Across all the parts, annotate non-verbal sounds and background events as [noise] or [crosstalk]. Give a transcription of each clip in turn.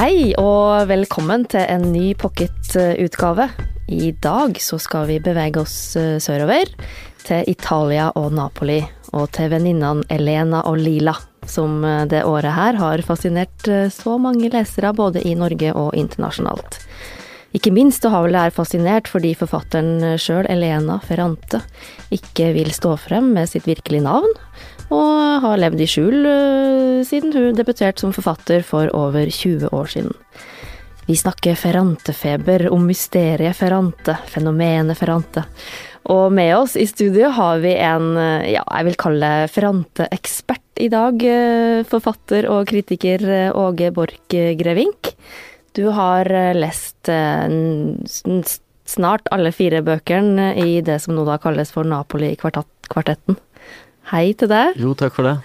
Hei og velkommen til en ny pocketutgave. I dag så skal vi bevege oss eh, sørover, til Italia og Napoli. Og til venninnene Elena og Lila, som eh, det året her har fascinert eh, så mange lesere både i Norge og internasjonalt. Ikke minst har vel det her fascinert fordi forfatteren sjøl, Elena Ferrante, ikke vil stå frem med sitt virkelige navn, og har levd i skjul siden hun debuterte som forfatter for over 20 år siden. Vi snakker Ferrante-feber, om mysteriet Ferrante, fenomenet Ferrante. Og med oss i studio har vi en, ja, jeg vil kalle Ferrante-ekspert i dag. Forfatter og kritiker Åge Borch Grevink. Du har lest snart alle fire bøkene i det som nå da kalles for Napoli-kvartetten. Hei til deg. Jo, takk for det.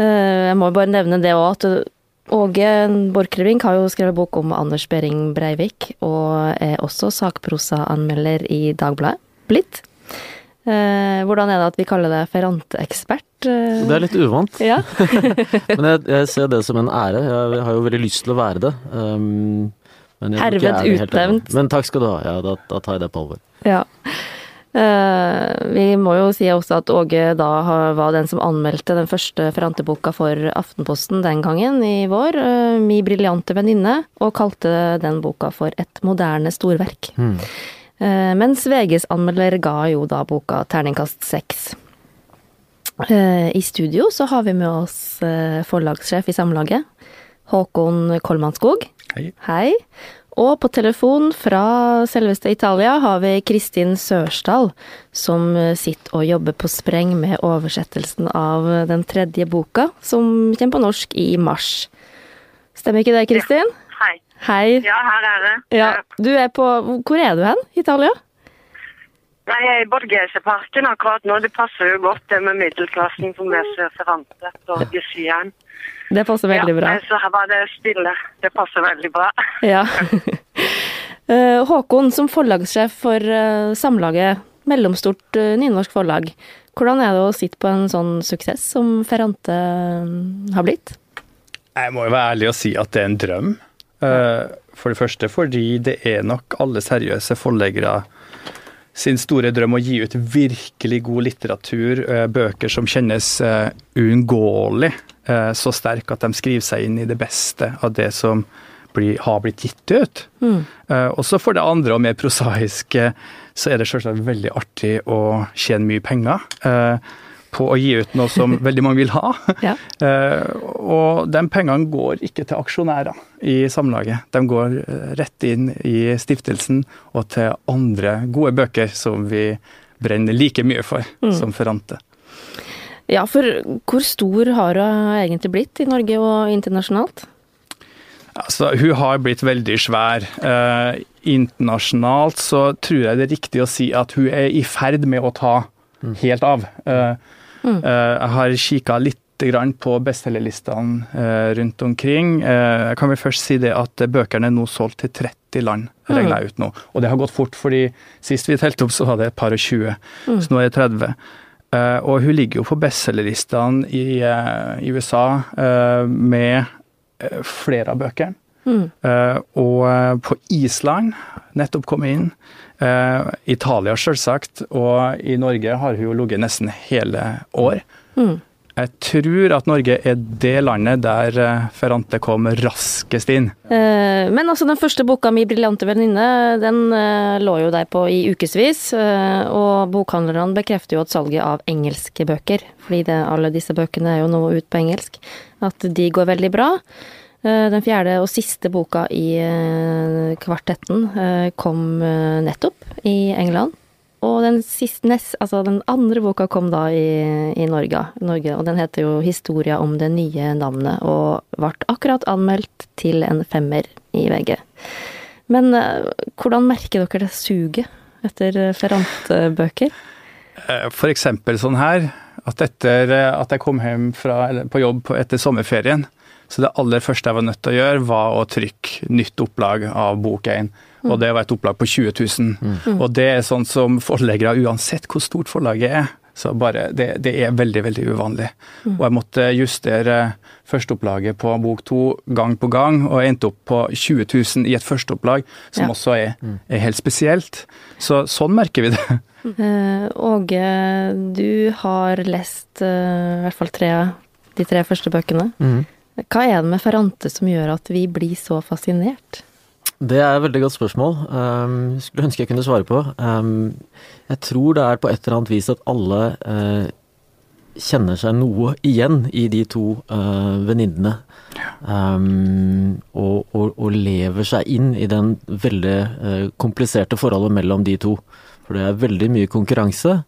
Jeg må bare nevne det òg, at Åge Borchgrevink har jo skrevet bok om Anders Behring Breivik, og er også sakprosaanmelder i Dagbladet. Blitt. Hvordan er det at vi kaller deg Ferrante-ekspert? Det er litt uvant. Ja. [laughs] men jeg, jeg, ser det som en ære. Jeg har jo veldig lyst til å være det. Um, Herved utnevnt. Men takk skal du ha. Ja, da, da tar jeg det på alvor. Ja. Uh, vi må jo si også at Åge da var den som anmeldte den første Ferrante-boka for Aftenposten den gangen i vår, uh, Mi briljante venninne, og kalte den boka for et moderne storverk. Mm. Mens VGs anmelder ga jo da boka terningkast seks. I studio så har vi med oss forlagssjef i Samlaget, Håkon Kolmanskog. Hei. Hei. Og på telefon fra selveste Italia har vi Kristin Sørsdal, som sitter og jobber på spreng med oversettelsen av den tredje boka, som kommer på norsk i mars. Stemmer ikke det, Kristin? Ja. Hei. Hei. Ja, her er det. Ja, du er på Hvor er du hen? Italia? Nei, Jeg er i Borghese-parken akkurat nå. Det passer jo godt det med middelklassen som leser Ferrante og Gessian. Det passer veldig bra. Ja, så her var det stille. Det passer veldig bra. Ja. [laughs] Håkon, som forlagssjef for Samlaget, mellomstort nynorsk forlag. Hvordan er det å sitte på en sånn suksess som Ferrante har blitt? Jeg må jo være ærlig og si at det er en drøm. For det første fordi det er nok alle seriøse forleggere sin store drøm å gi ut virkelig god litteratur, bøker som kjennes uunngåelig så sterk at de skriver seg inn i det beste av det som blir, har blitt gitt ut. Mm. Også for det andre og mer prosaiske så er det selvsagt veldig artig å tjene mye penger på å gi ut noe som [laughs] veldig mange vil ha. Ja. og de pengene går ikke til aksjonærer i Samlaget. De går rett inn i stiftelsen og til andre gode bøker som vi brenner like mye for Mm. som Ferrante. Ja, for hvor stor har hun egentlig blitt i Norge og internasjonalt? Altså, hun har blitt veldig svær. Eh, internasjonalt så tror jeg det er riktig å si at hun er i ferd med å ta helt av. Eh, Mm. eh, jeg har kikka litt på bestselgerlistene eh, rundt omkring. Eh, jeg kan vel først si det at bøkene er nå solgt til 30 land, regner jeg ut nå. Og det har gått fort, fordi sist vi telte opp så var det et par og 20, så nå er det 30. Eh, og hun ligger jo på bestselgerlistene i, i USA med flere av bøkene. Mm. Og på Island, nettopp kommet inn. Eh, Italia, selvsagt. Og i Norge har hun jo ligget nesten hele år. Mm. Jeg tror at Norge er det landet der eh, Ferrante kom raskest inn. Eh, Men altså, den første boka mi, 'Briljante venninne', den lå jo der på i ukevis. Og bokhandlerne bekrefter jo at salget av engelske bøker, fordi det, alle disse bøkene er jo nå ut på engelsk, at de går veldig bra. Eh, Den fjerde og siste boka i eh, kvartetten eh, kom nettopp i England. Og den, siste, altså den andre boka kom da i, i Norge, Norge, og den heter jo 'Historia om det nye navnet', og ble akkurat anmeldt til en femmer i VG. Men hvordan merker dere det suget etter Ferrante-bøker? For eksempel sånn her, at etter at jeg kom hjem fra, på jobb etter sommerferien, så det aller første jeg var nødt til å gjøre, var å trykke nytt opplag av bok 1. Og det var et opplag på 20 000. Og det er sånn som forleggere, uansett hvor stort forlaget er, Så bare, det, det er veldig, veldig uvanlig. Mm. Og jeg måtte justere førsteopplaget på bok to gang på gang, og endte opp på 20 000 i et førsteopplag, som Ja. også er, er helt spesielt. Så sånn merker vi det. [laughs] Eh, Åge, du har lest eh, i hvert fall tre, de tre første bøkene. Mhm. Hva er det med Ferrante som gjør at vi blir så fascinert? Det er et veldig godt spørsmål. Um, skulle ønske jeg kunne svare på. Um, jeg tror det er på et eller annet vis at alle uh, kjenner seg noe igjen i de to uh, venninnene. Um, og, og, og lever seg inn i den veldig uh, kompliserte forholdet mellom de to. For det er veldig mye konkurranse.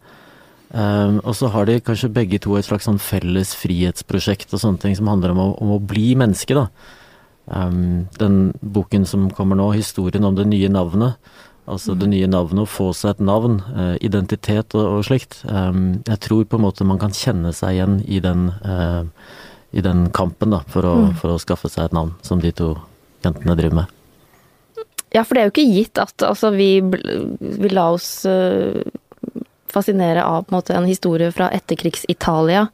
Um, og så har de kanskje begge to et slags sånn felles frihetsprosjekt og sånne ting som handler om å, om å bli menneske, da. Um, den boken som kommer nå, historien om det nye navnet. Altså det nye navnet, å få seg et navn, uh, identitet og, og slikt. Um, jeg tror på en måte man kan kjenne seg igjen i den, uh, i den kampen da, for å, for å skaffe seg et navn, som de to jentene driver med. Ja, for det er jo ikke gitt at altså, vi, vi la oss eh, fascinere av en, måte, en historie fra etterkrigs-Italia.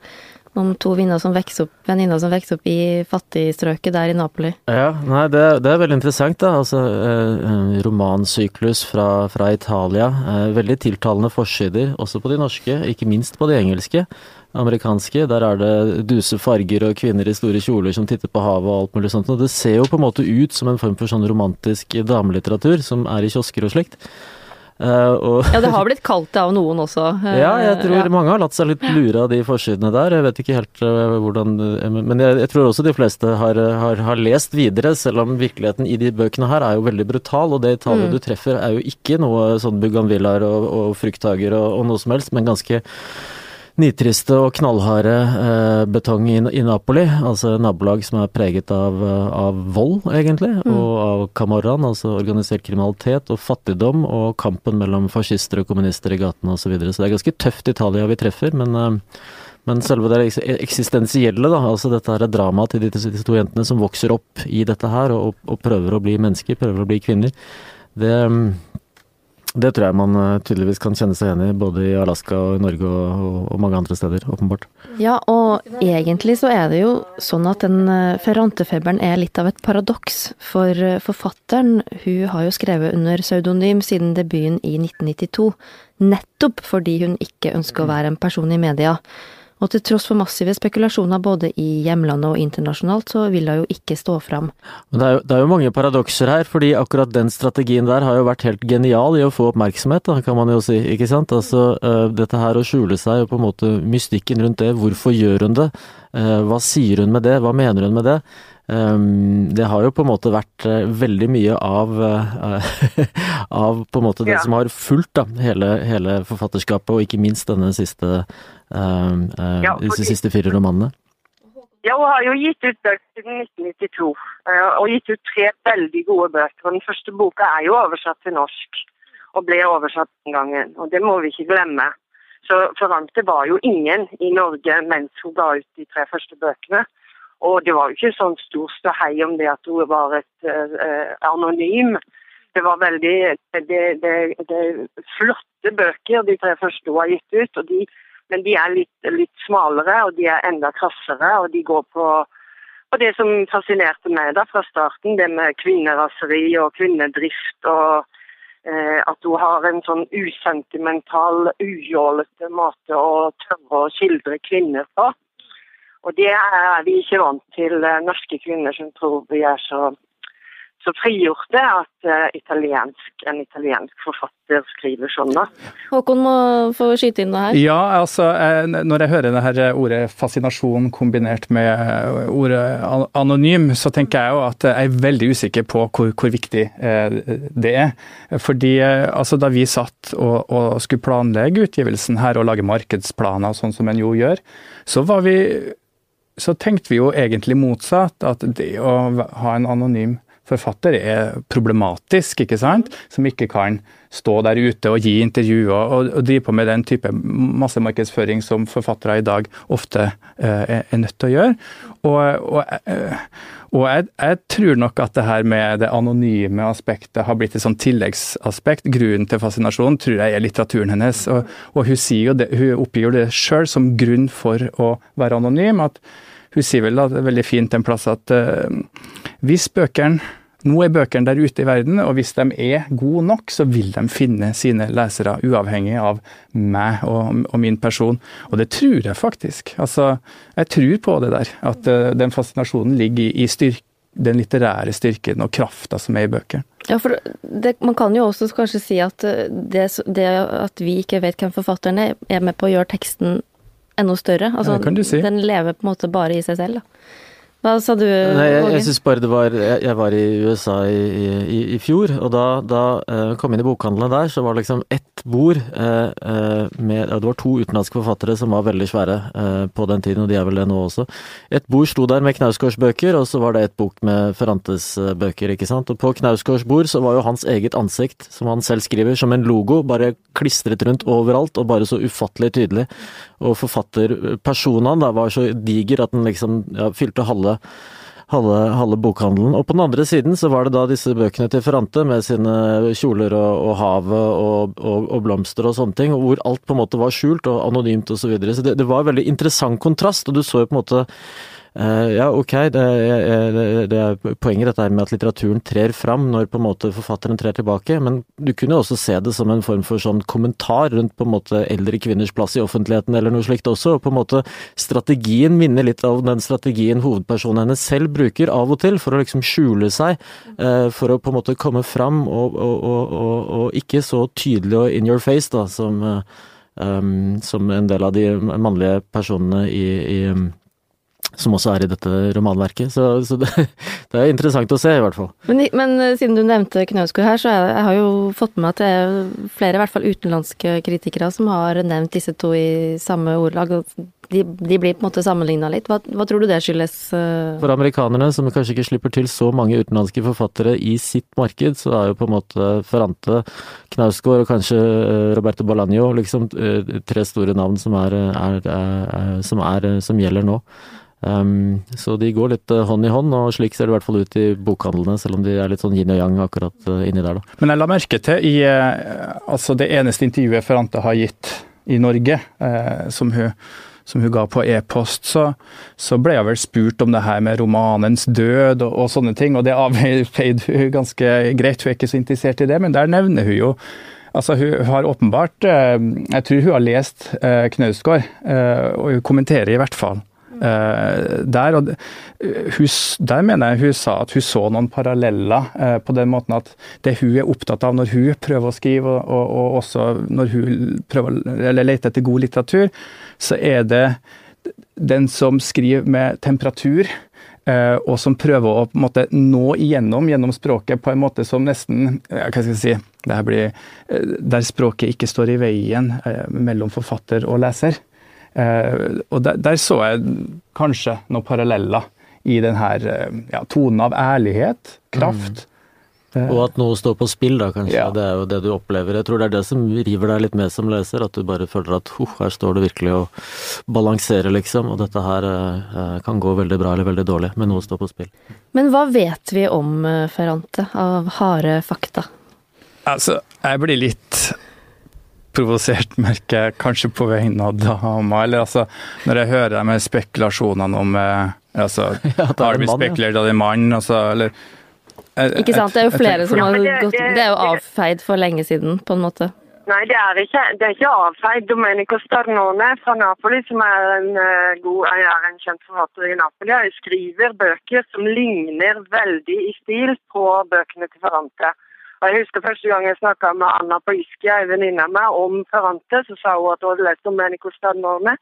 Om to venninner som vokser opp, opp i fattigstrøket der i Napoli. Ja, nei, det, det er veldig interessant, da. Altså, eh, romansyklus fra, fra Italia. Eh, veldig tiltalende forsider, også på de norske, ikke minst på de engelske. Amerikanske, der er det duse farger og kvinner i store kjoler som titter på havet og alt mulig sånt. Og det ser jo på en måte ut som en form for sånn romantisk damelitteratur som er i kiosker og slikt. Eh, og Ja, det har blitt kalt det av noen også. eh, [laughs] ja, jeg tror ja. mange har latt seg litt lure av de forsidene der. Jeg vet ikke helt øh, hvordan øh, Men jeg, jeg tror også de fleste har, har, har lest videre, selv om virkeligheten i de bøkene her er jo veldig brutal. Og det Italia Mm. du treffer er jo ikke noe sånn buganvillaer og, og frukthager og, og noe som helst, men ganske nitriste og knallharde eh, betong i, i Napoli. Altså nabolag som er preget av, eh, av vold, egentlig, og av camorraen, altså organisert kriminalitet og fattigdom, og kampen mellom fascister og kommunister i gatene osv. Så, videre. så det er ganske tøft Italia vi treffer, men eh, men selve det eksistensielle, da, altså dette her er dramaet til de, disse to jentene som vokser opp i dette her og, og prøver å bli mennesker, prøver å bli kvinner, det, mm, det tror jeg man eh, tydeligvis kan kjenne seg igjen i, både i Alaska og i Norge og, og, mange andre steder, åpenbart. Ja, og egentlig så er det jo sånn at den ferrantefeberen er litt av et paradoks. For eh, forfatteren, hun har jo skrevet under pseudonym siden debuten i 1992. Nettopp fordi hun ikke ønsker å være en person i media. Og til tross for massive spekulasjoner både i hjemlandet og internasjonalt, så vil hun jo ikke stå fram. Det er, jo, det er jo mange paradokser her, fordi akkurat den strategien der har jo vært helt genial i å få oppmerksomhet, da, kan man jo si. ikke sant? Altså, øh, Dette her å skjule seg og på en måte mystikken rundt det. Hvorfor gjør hun det? Eh, hva sier hun med det? Hva mener hun med det? Um, det har jo på en måte vært eh, veldig mye av, eh, [laughs] av på en måte det Ja. som har fulgt da, hele, hele forfatterskapet, og ikke minst denne siste, um, eh, Ja, disse siste fire romanene. Ja, hun har jo gitt ut bøker siden 1992, eh, og gitt ut tre veldig gode bøker. Og Den første boka er jo oversatt til norsk, og ble oversatt den gangen. Og det må vi ikke glemme. Så Ferrante var jo ingen i Norge mens hun ga ut de tre første bøkene. Og det var jo ikke sånn stor ståhei om det at hun var et uh, anonym. Det var veldig det, det, det, flotte bøker, de tre første hun har gitt ut. og de men de er litt, litt smalere, og de er enda krassere, og de går på, på det som fascinerte meg da fra starten, det med kvinneraseri og kvinnedrift, og eh, at hun har en sånn usentimental, ujålete måte å tørre å skildre kvinner på. Og det er vi ikke vant til, eh, norske kvinner som tror vi er så, så frigjorte at eh, italiensk, en italiensk forfatter skriver sånn. da. Håkon må få skyte inn det her. Ja, altså eh, når jeg hører det her ordet fascinasjon kombinert med ordet anonym, så tenker jeg jo at jeg er veldig usikker på hvor, hvor viktig det er. Fordi altså da vi satt og, og skulle planlegge utgivelsen her og lage markedsplaner, sånn som en jo gjør, så var vi så tenkte vi jo egentlig motsatt, at det å ha en anonym forfatter er problematisk, ikke sant? Som ikke kan stå der ute og gi intervjuer og, og drive på med den type massemarkedsføring som forfattere i dag ofte uh, er, er, nødt til å gjøre. Og, og, uh, og jeg, jeg, tror nok at det her med det anonyme aspektet har blitt et sånn tilleggsaspekt. Grunnen til fascinasjonen tror jeg er litteraturen hennes. Og, og hun, sier jo det, hun oppgir jo det sjøl som grunn for å være anonym. at Hun sier vel da, veldig fint en plass at uh, hvis bøkene nå er bøkene der ute i verden, og hvis de er gode nok, så vil de finne sine lesere, uavhengig av meg og, og min person. Og det tror jeg faktisk. Altså, jeg tror på det der. At uh, den fascinasjonen ligger i, i styrke, den litterære styrken og krafta som er i bøker. Ja, for det, Man kan jo også kanskje si at eh, det, det, at vi ikke vet hvem forfatteren er, er med på å gjøre teksten enda større. Altså, ja, det kan du si. Den lever på en måte bare i seg selv. da. Hva sa du, Nei, jeg, jeg synes bare det var jeg, jeg, var i USA i, i, i fjor, og da, da uh, kom inn i bokhandlene der, så var det liksom ett bord uh, uh, med Det var to utenlandske forfattere som var veldig svære på den tiden, og de er vel det nå også. Et bord sto der med Knausgårds bøker, og så var det et bok med Ferrantes bøker, ikke sant. Og på Knausgårds bord så var jo hans eget ansikt, som han selv skriver, som en logo, bare klistret rundt overalt, og bare så ufattelig tydelig. Og forfatterpersonene da var så diger at den liksom ja, fylte halve halve, halve, bokhandelen. Og på den andre siden så var det da disse bøkene til Ferrante med sine kjoler og, og havet og, og, og, blomster og sånne ting, hvor alt på en måte var skjult og anonymt og så videre. Så det, det var en veldig interessant kontrast, og du så jo på en måte ja, ok, det, er, det, er poenget dette med at litteraturen trer fram når på en måte forfatteren trer tilbake, men du kunne også se det som en form for sånn kommentar rundt på en måte eldre kvinners plass i offentligheten eller noe slikt også. og på en måte Strategien minner litt av den strategien hovedpersonen hennes selv bruker av og til, for å liksom skjule seg, uh, for å på en måte komme fram og, og, og, og ikke så tydelig og in your face da, som, uh, um, som en del av de mannlige personene i, i som også er i dette romanverket. Så, så det, [laughs] det, er interessant å se, i hvert fall. Men, men eh, siden du nevnte Knausgård her, så jeg, jeg har jo fått med meg at det er flere, i hvert fall utenlandske kritikere, som har nevnt disse to i samme ordlag. De, de blir på en måte sammenligna litt. Hva, hva, tror du det skyldes? Eh? For amerikanerne, som kanskje ikke slipper til så mange utenlandske forfattere i sitt marked, så er jo på en måte Ferrante, Knausgård og kanskje eh, Roberto Bolaño liksom tre store navn som, er, er, er, som, som gjelder nå. Um, så de går litt uh, hånd i hånd, og slik ser det i hvert fall ut i bokhandlene, selv om de er litt sånn yin og yang akkurat uh, inni der, da. Men jeg la merke til i uh, altså det eneste intervjuet Ferrante har gitt i Norge, som hun, som, hun, ga på e-post, så, så, ble jeg vel spurt om det her med romanens død og, og sånne ting, og det avfeide hun ganske greit, hun er ikke så interessert i det, men der nevner hun jo Altså, Hun har åpenbart Jeg tror hun har lest Knausgård, og hun kommenterer i hvert fall Eh, der, og hun, der mener jeg hun sa at hun så noen paralleller eh, på den måten at det hun er opptatt av når hun prøver å skrive, og, og, og også når hun prøver eller leter etter god litteratur, så er det den som skriver med temperatur, eh, og som prøver å måte, nå igjennom gjennom språket på en måte som nesten Hva skal jeg si blir, Der språket ikke står i veien mellom forfatter og leser. Eh, og der, der, så jeg kanskje noen paralleller i denne eh, ja, tonen av ærlighet, kraft. Mm. Og at noe står på spill, da, kanskje. Ja. Det er jo det du opplever. Jeg tror det er det som river deg litt med som leser, at du bare føler at oh, her står det virkelig og balanserer, liksom. Og dette her eh, kan gå veldig bra eller veldig dårlig, men noe står på spill. Men hva vet vi om Ferrante av harde fakta? Altså, jeg blir litt provosert, merker jeg, kanskje på vegne av dama. Eller altså, når jeg hører de med spekulasjonene om eh, altså, [laughs] ja, Har det blitt spekulert av en mann? Altså, eller jeg, Ikke sant. Det er jo flere som har gått Det er jo avfeid for lenge siden, på en måte. Nei, det er ikke, det er ikke avfeid. Domenico Starnone fra Napoli, som er en uh, god er en kjent forfatter i Napoli, skriver bøker som ligner veldig i stil på bøkene til Ferrante. Og Jeg husker første gang jeg snakka med Anna på Iskia, en venninne av meg, om Ferrante, så sa hun at hun hadde lest om Menico Stadnorme.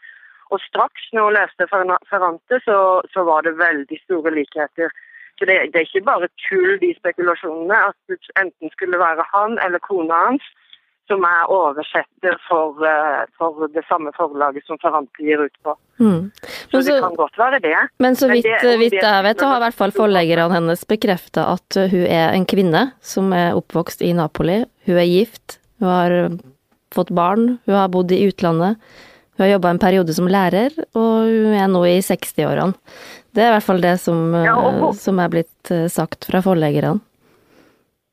Og straks når hun leste Ferrante, så, så, var det veldig store likheter. Så det, det, er ikke bare tull, de spekulasjonene, at enten skulle være han eller kona hans som er oversetter for, uh, for det samme forlaget som Ferrante gir ut på. Mm. Så, så, det kan godt være det. Men så vidt, men det, vidt jeg vet, så har i hvert fall forleggerne hennes bekrefta at hun er en kvinne som er oppvokst i Napoli. Hun er gift, hun har fått barn, hun har bodd i utlandet. Hun har jobba en periode som lærer, og hun er nå i 60-årene. Det er i hvert fall det som, ja, og, som er blitt eh, sagt fra forleggerne.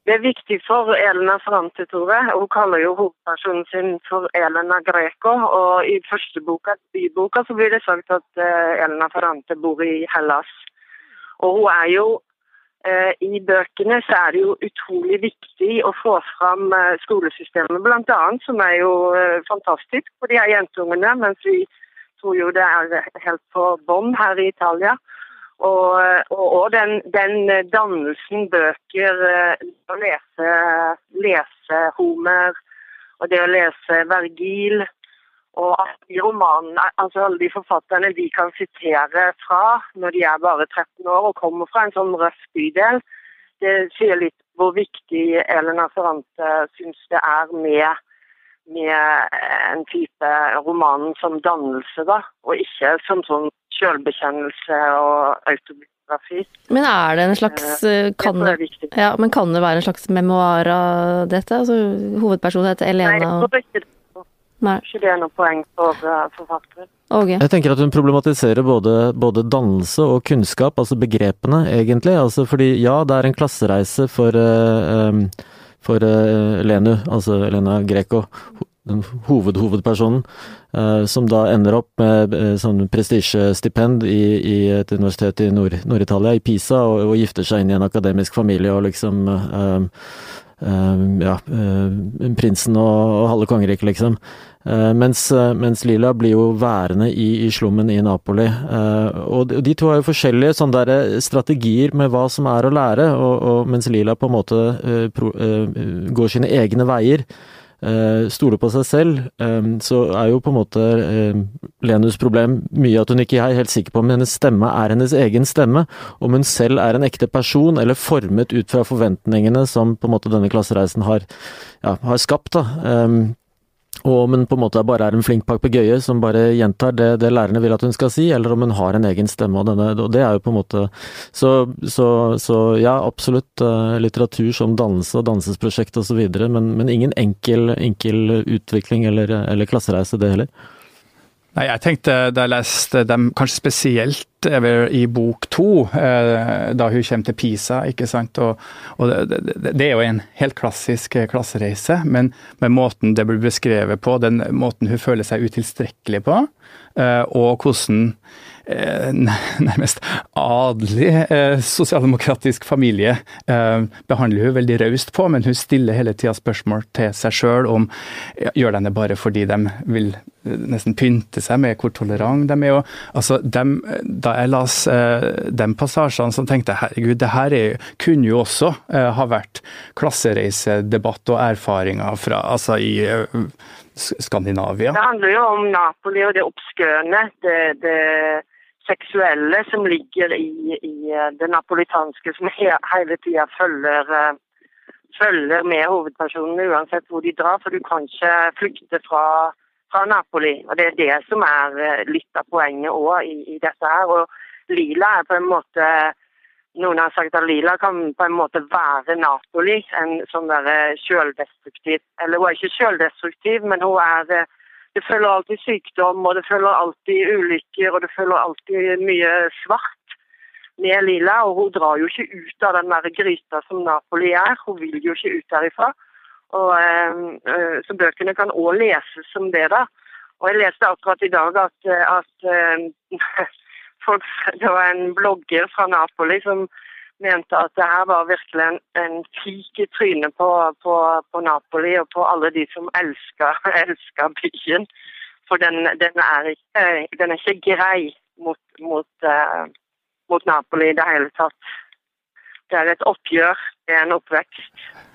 Det er viktig for Elena Frante, Tore. Hun kaller jo hovedpersonen sin for Elena Greco. Og i første boka, byboka så blir det sagt at uh, Elena Frante bor i Hellas. Og hun er jo uh, I bøkene så er det jo utrolig viktig å få fram uh, skolesystemet, bl.a., som er jo fantastisk for de her jentungene, mens vi tror jo det er helt på bånn her i Italia. Og, og, og den, den, dannelsen bøker eh, Å lese, lese Homer og det å lese Vergil og de romanene, altså alle de forfatterne de kan sitere fra når de er bare 13 år og kommer fra en sånn røff bydel, det sier litt hvor viktig Elena Ferrante syns det er med, med en type romanen som dannelse, da, og ikke som sånn selvbekjennelse og autobiografi. Men er det en slags eh, kan det, det ja, men kan det være en slags memoar av dette? Altså, hovedpersonen heter Elena Nei, jeg tror ikke det. Nei. Ikke det er noe poeng for uh, forfattere. Okay. Jeg tenker at hun problematiserer både, både, dannelse og kunnskap, altså begrepene, egentlig. Altså fordi ja, det er en klassereise for, uh, um, for uh, Lenu, altså Elena Greco den hovedhovedpersonen, uh, som da ender opp med uh, sånn prestisjestipend i, i, et universitet i Nord-Italia, i Pisa, og, og, gifter seg inn i en akademisk familie og liksom uh, ja, prinsen og, og halve kongeriket, liksom. Mens, mens, Lila blir jo værende i, i slummen i Napoli. og de to har jo forskjellige sånne der strategier med hva som er å lære, og, og mens Lila på en måte pro, går sine egne veier uh, stoler på seg selv, um, så er jo på en måte uh, Lenus problem mye at hun ikke er helt sikker på om hennes stemme er hennes egen stemme, om hun selv er en ekte person, eller formet ut fra forventningene som på en måte denne klassereisen har, ja, har skapt. da. Og om hun på en måte bare er en flink papegøye som bare gjentar det, det, lærerne vil at hun skal si, eller om hun har en egen stemme. Og, denne, og det er jo på en måte Så, så, så ja, absolutt uh, litteratur som dannelse og dannelsesprosjekt osv., men, men ingen enkel, enkel utvikling eller, eller klassereise, det heller. Nei, jeg tenkte Da jeg leste dem, kanskje spesielt i bok to, eh, da hun kommer til Pisa. ikke sant? Og, og det, det, er jo en helt klassisk eh, klassereise, men med måten det blir beskrevet på, den måten hun føler seg utilstrekkelig på, eh, og hvordan Eh, nærmest adelig eh, sosialdemokratisk familie eh, behandler hun veldig raust på, men hun stiller hele tida spørsmål til seg sjøl om gjør de det bare fordi de vil nesten pynte seg med hvor tolerant de er. altså, dem, da jeg las de passasjene, så tenkte herregud, det her er, kunne jo også ha vært klassereisedebatt og erfaringer fra altså i Skandinavia. Det handler jo om Napoli og det obskøne. Det, det seksuelle som ligger i, i eh, det napolitanske, som he, hele tida følger, eh, følger, med hovedpersonene uansett hvor de drar. For du kan ikke flykte fra, fra Napoli. Og Det er det som er eh, litt av poenget òg i, i, dette her. Og Lila er på en måte noen har sagt at Lila kan på en måte være Napoli. En sånn der sjøldestruktiv Eller hun er ikke sjøldestruktiv, men hun er det følger alltid sykdom, og det følger alltid ulykker, og det følger alltid mye svart med lilla. Og hun drar jo ikke ut av den der gryta som Napoli er. Hun vil jo ikke ut derifra. Og, øh, så bøkene kan òg leses som det, da. Og jeg leste akkurat i dag at, at øh, [laughs] folk, det var en blogger fra Napoli som mente at det her var virkelig en, en pik i trynet på, på, på, Napoli og på alle de som elsker, [laughs] elsker byen. For den, den, er ikke, den, er ikke, grei mot, mot, uh, mot Napoli i det hele tatt. Det er et oppgjør, det er en oppvekst.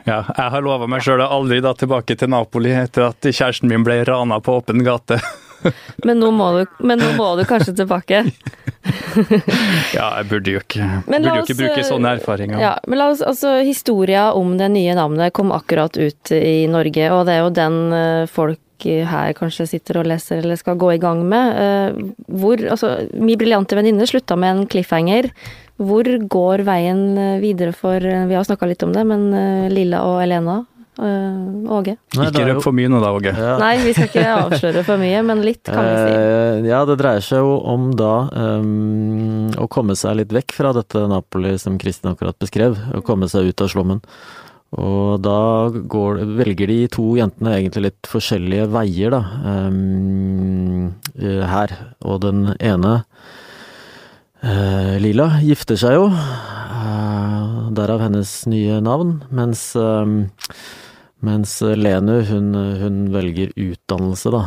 Ja, jeg har lova meg sjøl aldri da tilbake til Napoli etter at kjæresten min ble rana på åpen gate. [laughs] men, nå må du, men nå må du kanskje tilbake? [laughs] [laughs] ja, jeg burde jo ikke, burde jo ikke oss, bruke eh, sånne erfaringer. Ja, men la oss, altså Historia om det nye navnet kom akkurat ut i Norge, og det er jo den eh, folk her kanskje sitter og leser eller skal gå i gang med. Eh, Hvor, altså, Min briljante venninne slutta med en cliffhanger. Hvor går veien videre for Vi har snakka litt om det, men Lilla og Elena? eh, Åge? Nei, Ikke røp for mye nå da, Åge. Ja. Nei, vi skal ikke avsløre for mye, men litt kan vi si. Eh, ja, det dreier seg jo om da um, å komme seg litt vekk fra dette Napoli som Kristin akkurat beskrev, å komme seg ut av slummen. Og da går, velger de to jentene egentlig litt forskjellige veier, da, eh, her. Og den ene, uh, Lila, gifter seg jo, Uh, derav hennes nye navn, mens um, mens Lenu, hun, hun velger utdannelse, da.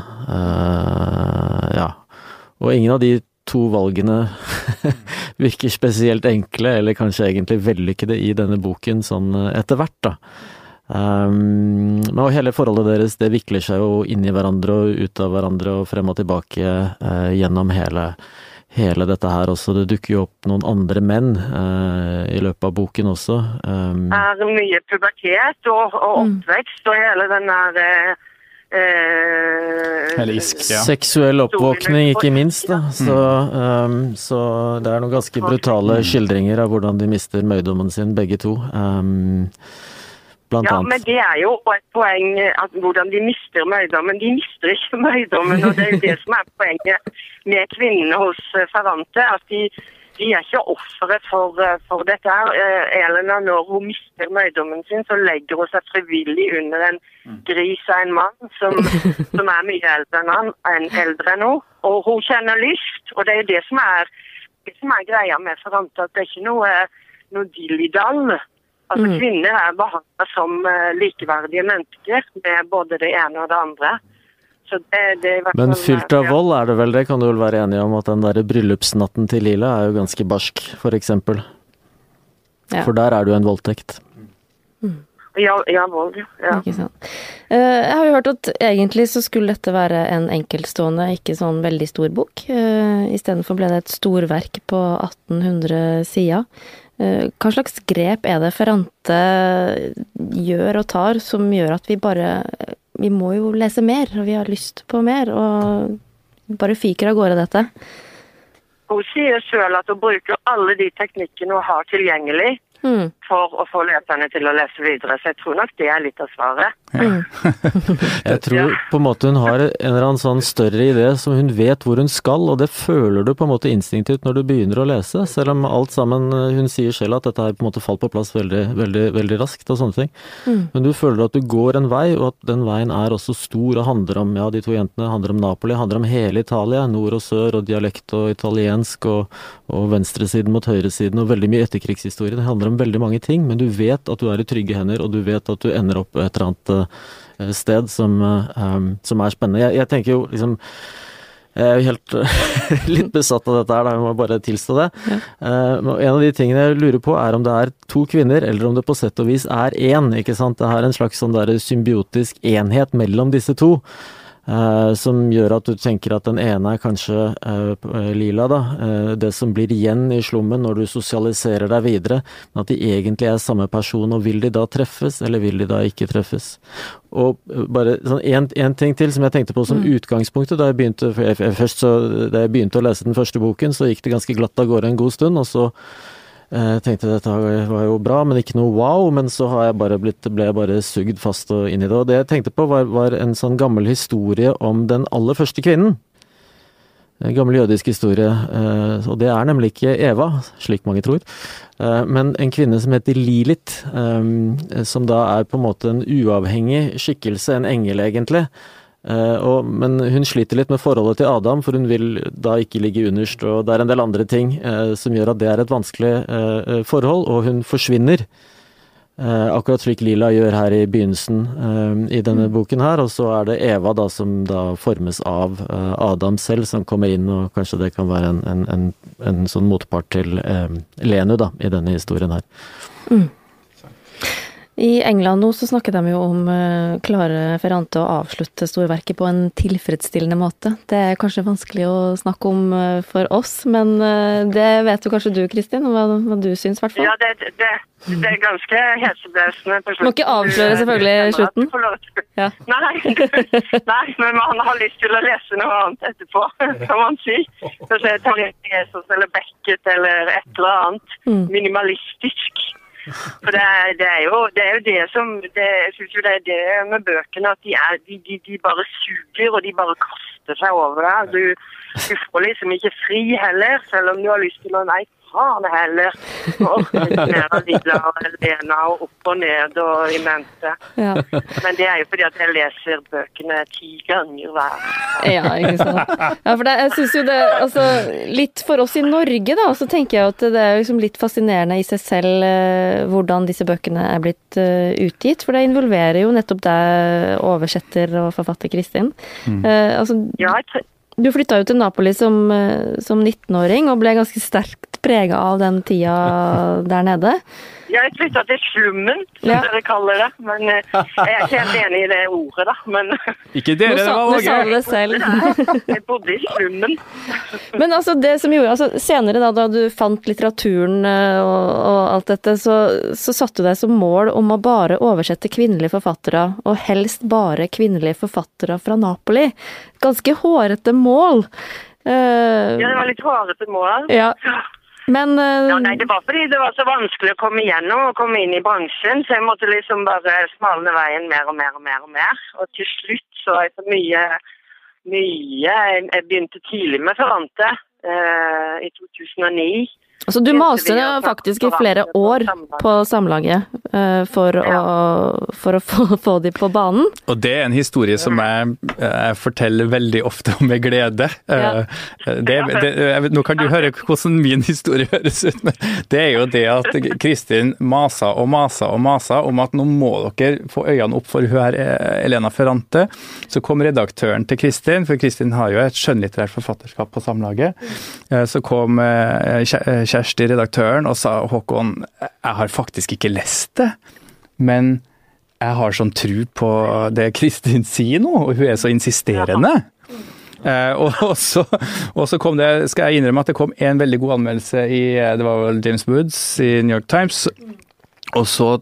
Og ingen av de to valgene [laughs] virker spesielt enkle, eller kanskje egentlig vellykkede i denne boken sånn eh, etter hvert, da. Um, men hele forholdet deres det vikler seg jo inn i hverandre og ut av hverandre og frem og tilbake uh, gjennom hele, hele dette her også. Det dukker jo opp noen andre menn uh, i løpet av boken også. Um, er mye pubertet og, og Mm. oppvekst og hele den der eh, Eller isk, ja. Seksuell oppvåkning, ikke minst. Da. Så, um, så det er noen ganske brutale skildringer av hvordan de mister møydommen sin, begge to. Um, blant Ja, men det er jo et poeng at hvordan de mister møydommen. De mister ikke møydommen, og det er jo det som er poenget med kvinnene hos eh, Ferrante. At de, de er ikke ofre for, eh, for dette her. Eh, Elena, når hun mister møydommen sin, så legger hun seg frivillig under en gris av en mann som, [laughs] som er mye eldre enn han, en eldre enn hun. Og hun kjenner lyst, og det er det som er, det som er greia med Ferrante, at det er ikke noe, noe dilly-dall. Altså Mm. Kvinner er behandla som eh, likeverdige mennesker med både det ene og det andre. Så det, det er Men fylt av vold er det vel, det kan du vel være enig om at den derre bryllupsnatten til Lila er jo ganske barsk, for eksempel. Ja. For der er det jo en voldtekt. Ja, ja, vold. Ja. Ikke sant. Eh, Jeg har jo hørt at egentlig så skulle dette være en enkeltstående, ikke sånn veldig stor bok. Eh, Istedenfor ble det et storverk på 1800 sider. Eh, Hva slags grep er det Ferrante gjør og tar som gjør at vi bare Vi må jo lese mer, og vi har lyst på mer, og bare fyker av gårde dette. Hun sier sjøl at hun bruker alle de teknikkene hun har tilgjengelig Mm. For å få leserne til å lese videre. Så jeg tror nok det er litt av svaret. [laughs] Jeg tror på en måte hun har en eller annen sånn større idé som hun vet hvor hun skal, og det føler du på en måte instinktivt når du begynner å lese, selv om alt sammen Hun sier selv at dette her på en måte falt på plass veldig, veldig, veldig raskt og sånne ting. Men du føler at du går en vei, og at den veien er også stor og handler om ja, de to jentene handler om Napoli, handler om hele Italia, nord og sør og dialekt og italiensk og, og venstresiden mot høyresiden og veldig mye etterkrigshistorie. Det handler om veldig mange ting, men du vet at du er i trygge hender, og du vet at du ender opp et eller annet eh, sted som, eh, um, som er spennende. Jeg, jeg tenker jo liksom jeg er jo helt [laughs] litt besatt av dette her, jeg må bare tilstå det. Ja. en av de tingene jeg lurer på er om det er to kvinner, eller om det på sett og vis er én. ikke sant? Det er en slags sånn der symbiotisk enhet mellom disse to. Eh, som gjør at du tenker at den ene er kanskje eh, lila, da. eh, det som blir igjen i slummen når du sosialiserer deg videre. Men at de egentlig er samme person. Og vil de da treffes, eller vil de da ikke treffes? Og bare sånn en, en ting til som jeg tenkte på som utgangspunktet da jeg begynte jeg, først så, Da jeg begynte å lese den første boken, så gikk det ganske glatt av gårde en god stund, og så eh, tenkte jeg dette var jo bra, men ikke noe wow. Men så jeg blitt, ble jeg bare sugd fast og inn i det. Og det jeg tenkte på, var, var en sånn gammel historie om den aller første kvinnen. En gammel jødisk historie, eh, og det er nemlig ikke Eva, slik mange tror, eh, men en kvinne som heter Lilith, eh, som da er på en måte en uavhengig skikkelse, en engel egentlig. Eh, og, men hun sliter litt med forholdet til Adam, for hun vil da ikke ligge underst, og det er en del andre ting eh, som gjør at det er et vanskelig eh, forhold, og hun forsvinner. Eh, akkurat slik Lila gjør her i begynnelsen eh, i denne boken her, og så er det Eva da som da formes av eh, Adam selv, som kommer inn, og kanskje det kan være en, en, en, en sånn motpart til eh, Lenu da, i denne historien her. I England nå så snakker de jo om uh, klarer Ferrante å avslutte storverket på en tilfredsstillende måte. Det er kanskje vanskelig å snakke om uh, for oss, men uh, det vet jo kanskje du Kristin, hva, hva du syns i hvert fall? Ja, det, det, det er ganske heseblesende på slutten. Må ikke avsløre selvfølgelig slutten? Ja. Nei, [laughs] nei, men man har lyst til å lese noe annet etterpå, [laughs] kan man si. Kanskje Tariq Jesus eller Beckett eller et eller annet mm. minimalistisk. For det er, det er, jo, det er jo det som det, Jeg syns jo det er det med bøkene at de, er, de, de, de bare suger, og de bare kaster seg over deg. Du, du får liksom ikke fri heller, selv om du har lyst til å Nei, faen heller. Og Lena og opp og ned og i mente. Ja. Men det er jo fordi at jeg leser bøkene ti ganger hver. Ja, ikke sant. Ja, for det, jeg syns jo det Altså, litt for oss i Norge, da, så tenker jeg at det er liksom litt fascinerende i seg selv eh, hvordan disse bøkene er blitt uh, utgitt. For det involverer jo nettopp deg, oversetter og forfatter Kristin. Mm. Uh, altså, ja, jeg du flytta jo til Napoli som, eh, som 19-åring og ble ganske sterkt prega av den tida [laughs] der nede. Jeg flytta til slummen, som ja. dere kaller det. Men eh, jeg er ikke helt enig i det ordet, da. Men Ikke dere, det var Åge. Nå sa du det selv. Jeg bodde i slummen. Men altså, det som gjorde altså, Senere, da, da du fant litteraturen eh, og, og alt dette, så, så satte du deg som mål om å bare oversette kvinnelige forfattere, og helst bare kvinnelige forfattere fra Napoli. Ganske hårete mål. Uh, ja, det var litt hårete mål. Ja. Men uh, ja, Nei, det var fordi det var så vanskelig å komme igjennom og komme inn i bransjen, så jeg måtte liksom bare smalne veien mer og mer og mer. Og mer. Og til slutt så etter mye mye Jeg begynte tidlig med Ferrante uh, i 2009. Altså du maste faktisk i flere år på Samlaget uh, for, ja. å, for, å, få, [laughs] få de på banen. Og det er en historie som jeg, jeg forteller veldig ofte om med glede. Ja. Uh, det, det, nå kan du høre hvordan min historie høres ut, men det er jo det at Kristin masa og masa og masa om at nå må dere få øynene opp for hun her eh, Elena Ferrante. Så kom redaktøren til Kristin, for Kristin har jo et skjønnlitterært forfatterskap på Samlaget. Uh, så kom Kjersti, redaktøren, og sa Håkon, jeg har faktisk ikke lest det, men jeg har sånn tru på det Kristin sier nå, og hun er så insisterende. Uh, og, så, og, så, kom det, skal jeg innrømme at det kom en veldig god anmeldelse i det var vel James Woods i New York Times. Og så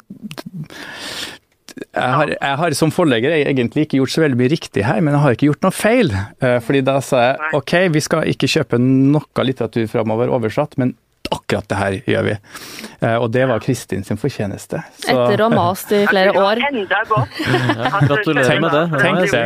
jeg har, jeg har, som forlegger egentlig ikke gjort så veldig mye riktig her, men jeg har ikke gjort noe feil. Uh, fordi da sa jeg ok, vi skal ikke kjøpe noe litteratur framover oversatt, men akkurat det her gjør vi. Uh, og det var Kristin sin fortjeneste. Så, Etter å ha mast i flere år. Enda godt. [laughs] gratulerer med det. Tenk det.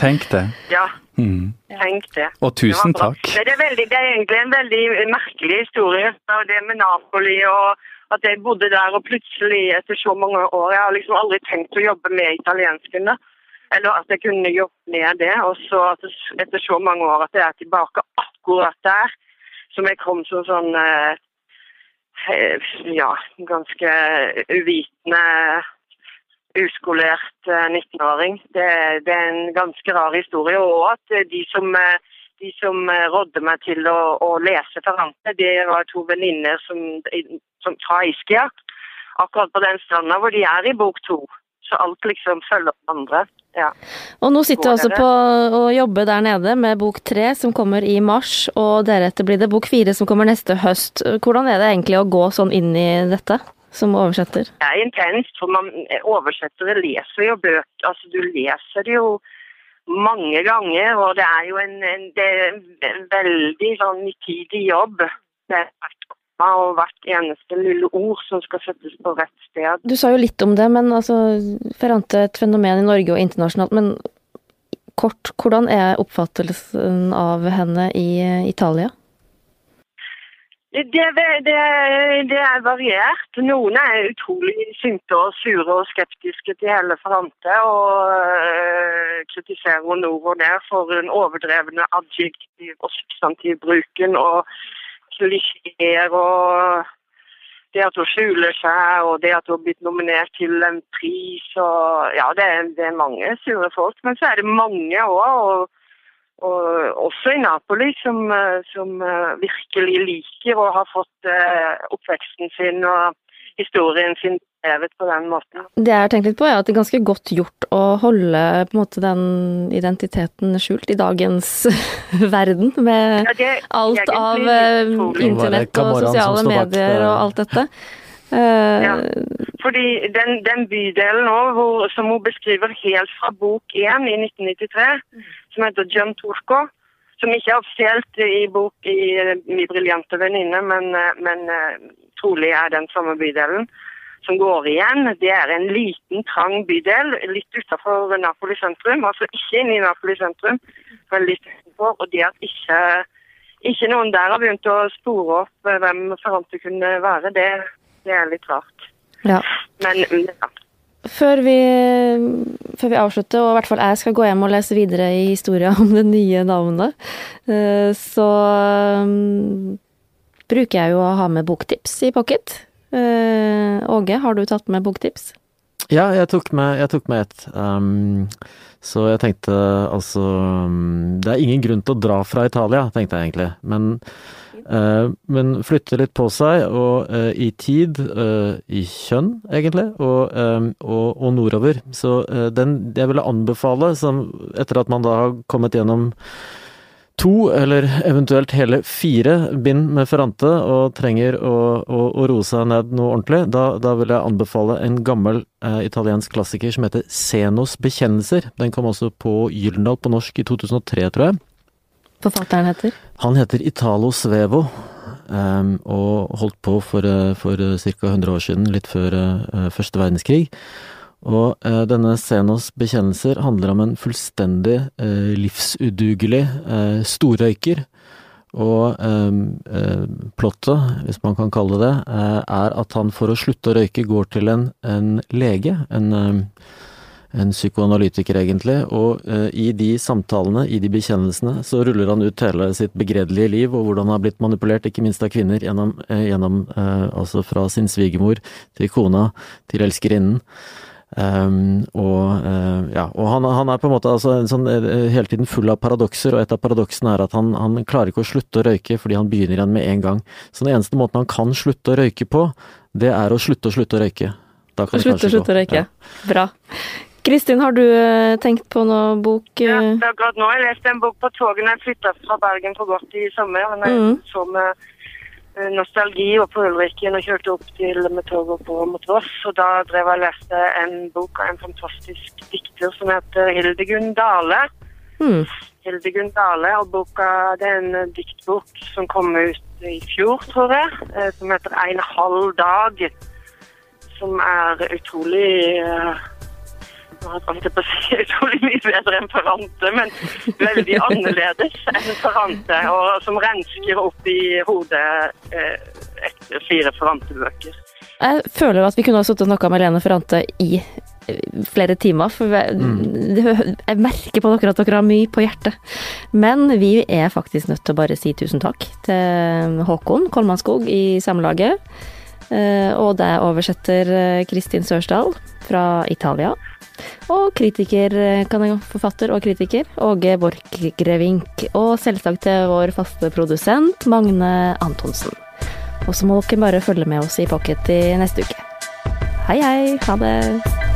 Tenk det. Ja. Mm. Tenk det. Og tusen takk. Det er, veldig, det er, egentlig en veldig merkelig historie. Det med Napoli og at jeg bodde der og plutselig etter så mange år Jeg har liksom aldri tenkt å jobbe med italienskene. Eller at jeg kunne jobbe med det. Og så etter så mange år at jeg er tilbake akkurat der. Som jeg kom som sånn eh, ja, ganske uvitende, uskolert 19-åring. Eh, det, det, er en ganske rar historie. Og at de som eh, de som eh, rådde meg til å, å lese Ferrante, det var to venninner som, som, fra Iskia. Akkurat på den stranda hvor de er i bok to. Så alt liksom følger andre. Ja. Og nå sitter du altså på å jobbe der nede med bok tre som kommer i mars, og deretter blir det bok fire som kommer neste høst. Hvordan er det egentlig å gå sånn inn i dette? Som oversetter? Det er intenst, for man oversettere leser jo bøker. Altså, du leser jo mange ganger. Og det er jo en, en, en veldig sånn nitidig jobb. Det er hvert komma og hvert eneste lille ord som skal settes på rett sted. Du sa jo litt om det, men altså Ferrante et fenomen i Norge og internasjonalt. Men kort, hvordan er oppfattelsen av henne i Italia? Det, det, det, er variert. Noen er utrolig sinte og sure og skeptiske til hele Ferrante, og øh, kritiserer nord og ned for den overdrevne adjektiv- og substantivbruken og klisjeer og det at hun skjuler seg og det at hun har blitt nominert til en pris og Ja, det er, det er mange sure folk, men så er det mange òg og også i Napoli, som, eh, som, eh, virkelig liker og har fått eh, oppveksten sin og historien sin skrevet på den måten. Det jeg har tenkt litt på, er at det er ganske godt gjort å holde på en måte den identiteten skjult i dagens [laughs] verden, med Ja, det alt av eh, internett og sosiale medier eh, og alt dette. [laughs] Eh, Ja. Fordi den, den bydelen hvor, som hun beskriver helt fra bok 1 i 1993, som heter John Turco, som ikke er offisielt i bok i eh, Mi briljante venninne, men, eh, men eh, trolig er den samme bydelen, som går igjen. Det er en liten, trang bydel litt utenfor Napoli sentrum. Altså ikke inne i Napoli sentrum, men litt utenfor. Og det at ikke, ikke noen der har begynt å spore opp eh, hvem Ferrante kunne være, det, det er litt rart. ja. Men ja. Før vi, før vi avslutter, og i hvert fall jeg skal gå hjem og lese videre i historien om det nye navnet, eh, så mm, bruker jeg jo å ha med boktips i pocket. Eh, Åge, har du tatt med boktips? Ja, jeg tok med, jeg tok med et. Um, så jeg tenkte altså um, Det er ingen grunn til å dra fra Italia, tenkte jeg egentlig. Men, uh, men flytte litt på seg, og uh, i tid, uh, i kjønn egentlig, og, um, og, og nordover. Så den jeg ville anbefale, som, etter at man da har kommet gjennom to, eller eventuelt hele fire bind med Ferrante, og trenger å, å, å roe seg ned noe ordentlig, da, da vil jeg anbefale en gammel eh, italiensk klassiker som heter Senos bekjennelser. Den kom også på Gyldendal på norsk i 2003, tror jeg. Forfatteren heter? Han heter Italo Svevo, um, og holdt på for, eh, for ca. 100 år siden, litt før uh, første verdenskrig. Og eh, denne Senos bekjennelser handler om en fullstendig eh, livsudugelig eh, storrøyker. Og eh, eh, plottet, hvis man kan kalle det eh, er at han for å slutte å røyke går til en, en lege, en, en psykoanalytiker egentlig, og i de samtalene, i de bekjennelsene, så ruller han ut hele sitt begredelige liv, og hvordan han har blitt manipulert, ikke minst av kvinner, gjennom, gjennom altså fra sin svigermor til kona til elskerinnen. Um, og uh, ja, og han, han, er på en måte altså sånn, uh, hele tiden full av paradokser, og et av paradoksene er at han, han, klarer ikke å slutte å røyke fordi han begynner igjen med en gang. Så den eneste måten han kan slutte å røyke på, det er å slutte å slutte å røyke. Da kan det Slutte, å slutte å røyke. Ja. Bra. Kristin, har du eh, tenkt på noe bok? Ja, eh? akkurat nå. Jeg leste en bok på toget når jeg flytta fra Bergen for godt i sommer. Men jeg mm. så med eh, nostalgi og på Ulriken og kjørte opp til med toget på mot Voss. Og da drev jeg og leste en bok av en fantastisk dikter som heter Hildegunn Dale. Mm. Hildegunn Dale, og boka det er en eh, diktbok som kom ut i fjor, tror jeg, eh, som heter En halv dag. Som er utrolig eh, jeg på å si utrolig mye bedre enn Ferrante, men veldig annerledes enn Ferrante, og som rensker opp i hodet eh, etter fire Ferrante-bøker. Jeg føler at vi kunne ha sittet og snakka med Lene Ferrante i eh, flere timer, for jeg, det, jeg merker på dere at dere har mye på hjertet. Men vi er faktisk nødt til å bare si tusen takk til Håkon Kolmanskog i Samlaget. Eh, Og det oversetter Kristin Sørsdal fra Italia. Og kritiker, eh, kan jeg, forfatter og kritiker Åge Borchgrevink. Og selvsagt til vår faste produsent Magne Antonsen. Og så må dere bare følge med oss i Pocket i neste uke. Hei, hei. Ha det.